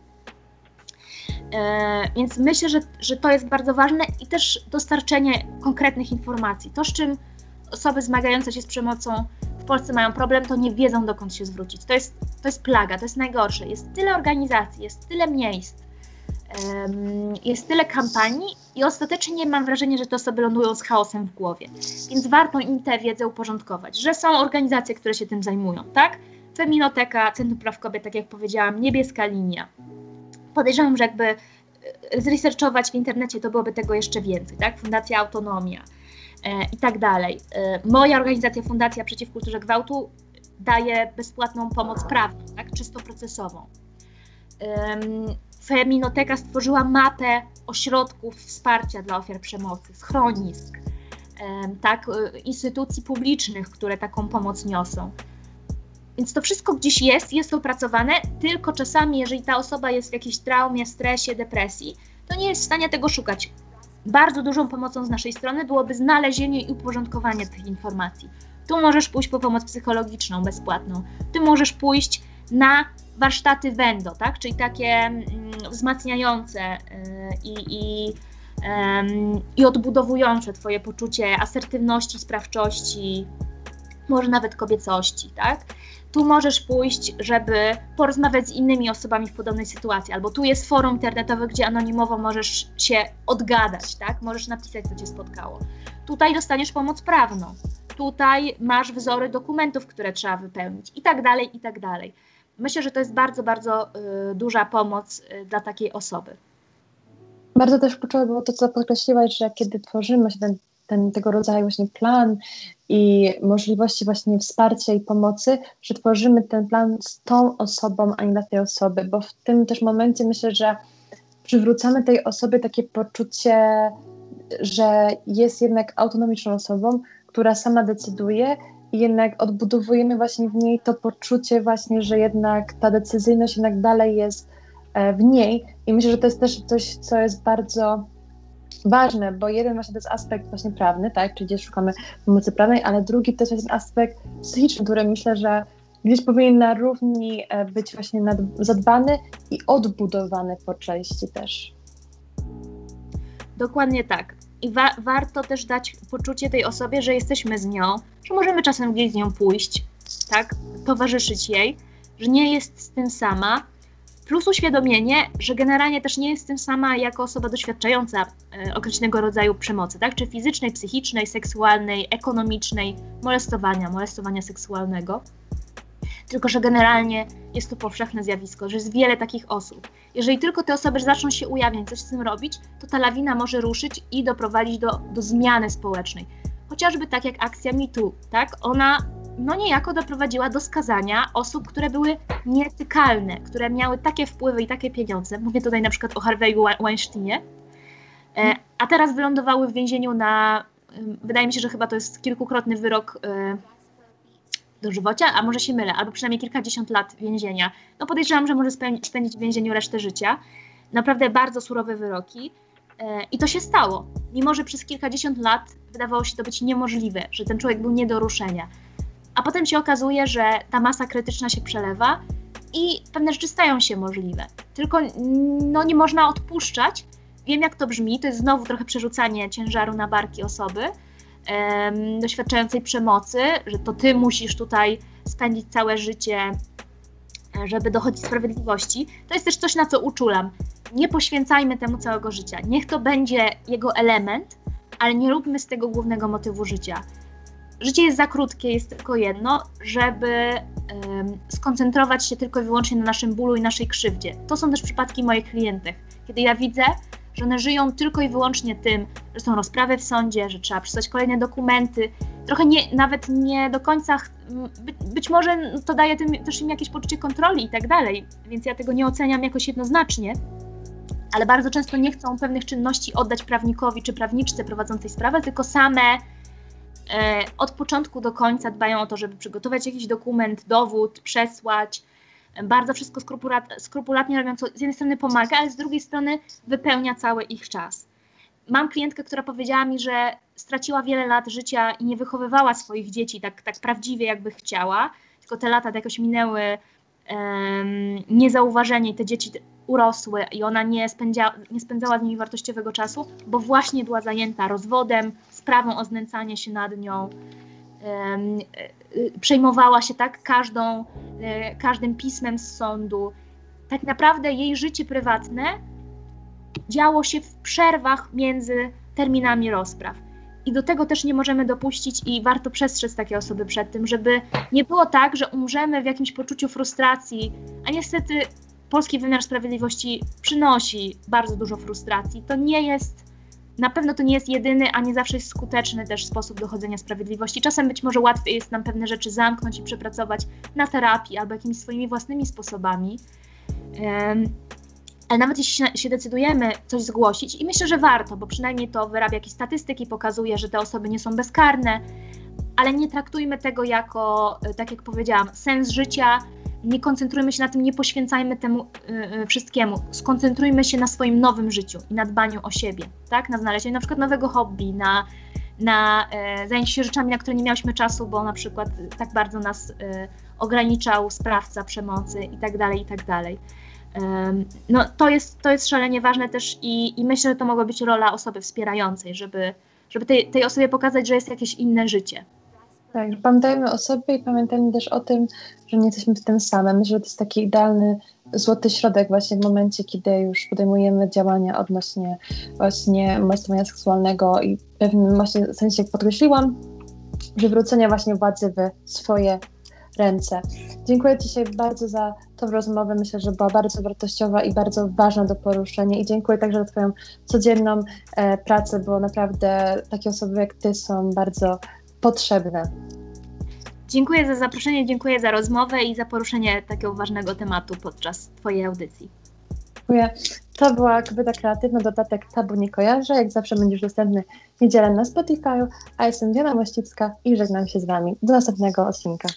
E, więc myślę, że, że to jest bardzo ważne i też dostarczenie konkretnych informacji. To, z czym osoby zmagające się z przemocą Polsce mają problem, to nie wiedzą dokąd się zwrócić. To jest, to jest plaga, to jest najgorsze. Jest tyle organizacji, jest tyle miejsc, jest tyle kampanii i ostatecznie mam wrażenie, że te osoby lądują z chaosem w głowie. Więc warto im tę wiedzę uporządkować, że są organizacje, które się tym zajmują, tak? Feminoteka, Centrum Praw Kobiet, tak jak powiedziałam, Niebieska Linia. Podejrzewam, że jakby e, zresearchować w internecie, to byłoby tego jeszcze więcej, tak? Fundacja Autonomia i tak dalej. E, moja organizacja, Fundacja Przeciw Kulturze Gwałtu, daje bezpłatną pomoc prawną, tak? Czysto procesową. Feminoteka stworzyła mapę ośrodków wsparcia dla ofiar przemocy, schronisk, tak, y, instytucji publicznych, które taką pomoc niosą. Więc to wszystko gdzieś jest, jest opracowane, tylko czasami, jeżeli ta osoba jest w jakiejś traumie, stresie, depresji, to nie jest w stanie tego szukać. Bardzo dużą pomocą z naszej strony byłoby znalezienie i uporządkowanie tych informacji. Tu możesz pójść po pomoc psychologiczną bezpłatną, ty możesz pójść na warsztaty Wendo, tak? czyli takie mm, wzmacniające y, i, i, i odbudowujące Twoje poczucie asertywności, sprawczości, może nawet kobiecości, tak? Tu możesz pójść, żeby porozmawiać z innymi osobami w podobnej sytuacji, albo tu jest forum internetowe, gdzie anonimowo możesz się odgadać, tak? Możesz napisać, co cię spotkało. Tutaj dostaniesz pomoc prawną. Tutaj masz wzory dokumentów, które trzeba wypełnić, i tak dalej, i tak dalej myślę, że to jest bardzo, bardzo y, duża pomoc y, dla takiej osoby. Bardzo też kluczowe było to, co podkreśliłaś, że kiedy tworzymy ten, ten, tego rodzaju właśnie plan i możliwości właśnie wsparcia i pomocy, że tworzymy ten plan z tą osobą, a nie dla tej osoby, bo w tym też momencie myślę, że przywrócamy tej osobie takie poczucie, że jest jednak autonomiczną osobą, która sama decyduje i jednak odbudowujemy właśnie w niej to poczucie właśnie, że jednak ta decyzyjność jednak dalej jest e, w niej. I myślę, że to jest też coś, co jest bardzo ważne, bo jeden właśnie to jest aspekt właśnie prawny, tak, czyli gdzie szukamy pomocy prawnej, ale drugi to jest ten aspekt psychiczny, który myślę, że gdzieś powinien na równi e, być właśnie nad, zadbany i odbudowany po części też. Dokładnie tak. I wa warto też dać poczucie tej osobie, że jesteśmy z nią, że możemy czasem gdzieś z nią pójść, tak, towarzyszyć jej, że nie jest z tym sama. Plus uświadomienie, że generalnie też nie jest z tym sama jako osoba doświadczająca e, określonego rodzaju przemocy, tak? Czy fizycznej, psychicznej, seksualnej, ekonomicznej, molestowania, molestowania seksualnego tylko że generalnie jest to powszechne zjawisko, że jest wiele takich osób. Jeżeli tylko te osoby zaczną się ujawniać, coś z tym robić, to ta lawina może ruszyć i doprowadzić do, do zmiany społecznej. Chociażby tak jak akcja MeToo, tak? Ona no niejako doprowadziła do skazania osób, które były nietykalne, które miały takie wpływy i takie pieniądze. Mówię tutaj na przykład o Harvey'u Weinsteinie, e, a teraz wylądowały w więzieniu na, wydaje mi się, że chyba to jest kilkukrotny wyrok e, dożywocia, a może się mylę, albo przynajmniej kilkadziesiąt lat więzienia. No podejrzewam, że może spędzić w więzieniu resztę życia. Naprawdę bardzo surowe wyroki. E, I to się stało. Mimo, że przez kilkadziesiąt lat wydawało się to być niemożliwe, że ten człowiek był nie do ruszenia. A potem się okazuje, że ta masa krytyczna się przelewa i pewne rzeczy stają się możliwe. Tylko no, nie można odpuszczać. Wiem, jak to brzmi, to jest znowu trochę przerzucanie ciężaru na barki osoby, doświadczającej przemocy, że to ty musisz tutaj spędzić całe życie, e, żeby dochodzić sprawiedliwości, to jest też coś, na co uczulam. Nie poświęcajmy temu całego życia. Niech to będzie jego element, ale nie róbmy z tego głównego motywu życia. Życie jest za krótkie, jest tylko jedno, żeby um, skoncentrować się tylko i wyłącznie na naszym bólu i naszej krzywdzie. To są też przypadki moich klientek. Kiedy ja widzę, że one żyją tylko i wyłącznie tym, że są rozprawy w sądzie, że trzeba przysłać kolejne dokumenty, trochę nie, nawet nie do końca, być, być może to daje tym, też im jakieś poczucie kontroli i tak dalej, więc ja tego nie oceniam jakoś jednoznacznie, ale bardzo często nie chcą pewnych czynności oddać prawnikowi czy prawniczce prowadzącej sprawę, tylko same od początku do końca dbają o to, żeby przygotować jakiś dokument, dowód, przesłać. Bardzo wszystko skrupulat, skrupulatnie robią, co z jednej strony pomaga, ale z drugiej strony wypełnia cały ich czas. Mam klientkę, która powiedziała mi, że straciła wiele lat życia i nie wychowywała swoich dzieci tak, tak prawdziwie, jakby chciała, tylko te lata jakoś minęły um, niezauważenie i te dzieci urosły i ona nie, spędzia, nie spędzała z nimi wartościowego czasu, bo właśnie była zajęta rozwodem, sprawą o znęcanie się nad nią. Um, przejmowała się tak każdą, e, każdym pismem z sądu. Tak naprawdę jej życie prywatne działo się w przerwach między terminami rozpraw. I do tego też nie możemy dopuścić i warto przestrzec takie osoby przed tym, żeby nie było tak, że umrzemy w jakimś poczuciu frustracji, a niestety polski wymiar sprawiedliwości przynosi bardzo dużo frustracji. To nie jest, na pewno to nie jest jedyny, a nie zawsze jest skuteczny też sposób dochodzenia sprawiedliwości. Czasem być może łatwiej jest nam pewne rzeczy zamknąć i przepracować na terapii albo jakimiś swoimi własnymi sposobami. Ale nawet jeśli się decydujemy coś zgłosić, i myślę, że warto, bo przynajmniej to wyrabia jakieś statystyki, pokazuje, że te osoby nie są bezkarne, ale nie traktujmy tego jako, e, tak jak powiedziałam, sens życia. Nie koncentrujmy się na tym, nie poświęcajmy temu yy, wszystkiemu. Skoncentrujmy się na swoim nowym życiu i na dbaniu o siebie, tak? Na znalezieniu na przykład nowego hobby, na, na yy, zajęcie się rzeczami, na które nie miałyśmy czasu, bo na przykład tak bardzo nas yy, ograniczał sprawca przemocy i tak dalej, i tak dalej. No, to, jest, to jest szalenie ważne też i, i myślę, że to mogła być rola osoby wspierającej, żeby, żeby tej, tej osobie pokazać, że jest jakieś inne życie. Tak, pamiętajmy o sobie i pamiętajmy też o tym, że nie jesteśmy w tym samym. Że to jest taki idealny złoty środek właśnie w momencie, kiedy już podejmujemy działania odnośnie właśnie molestowania seksualnego i w pewnym właśnie sensie, podkreśliłam, wywrócenia właśnie władzy w swoje ręce. Dziękuję dzisiaj bardzo za tą rozmowę. Myślę, że była bardzo wartościowa i bardzo ważna do poruszenia. I dziękuję także za Twoją codzienną e, pracę, bo naprawdę takie osoby jak Ty są bardzo potrzebne. Dziękuję za zaproszenie, dziękuję za rozmowę i za poruszenie takiego ważnego tematu podczas Twojej audycji. Dziękuję. To była Kobieta Kreatywna, dodatek Tabu Nie Kojarzę. Jak zawsze będziesz dostępny niedzielę na Spotify, a jestem Diana Mościcka i żegnam się z Wami. Do następnego odcinka.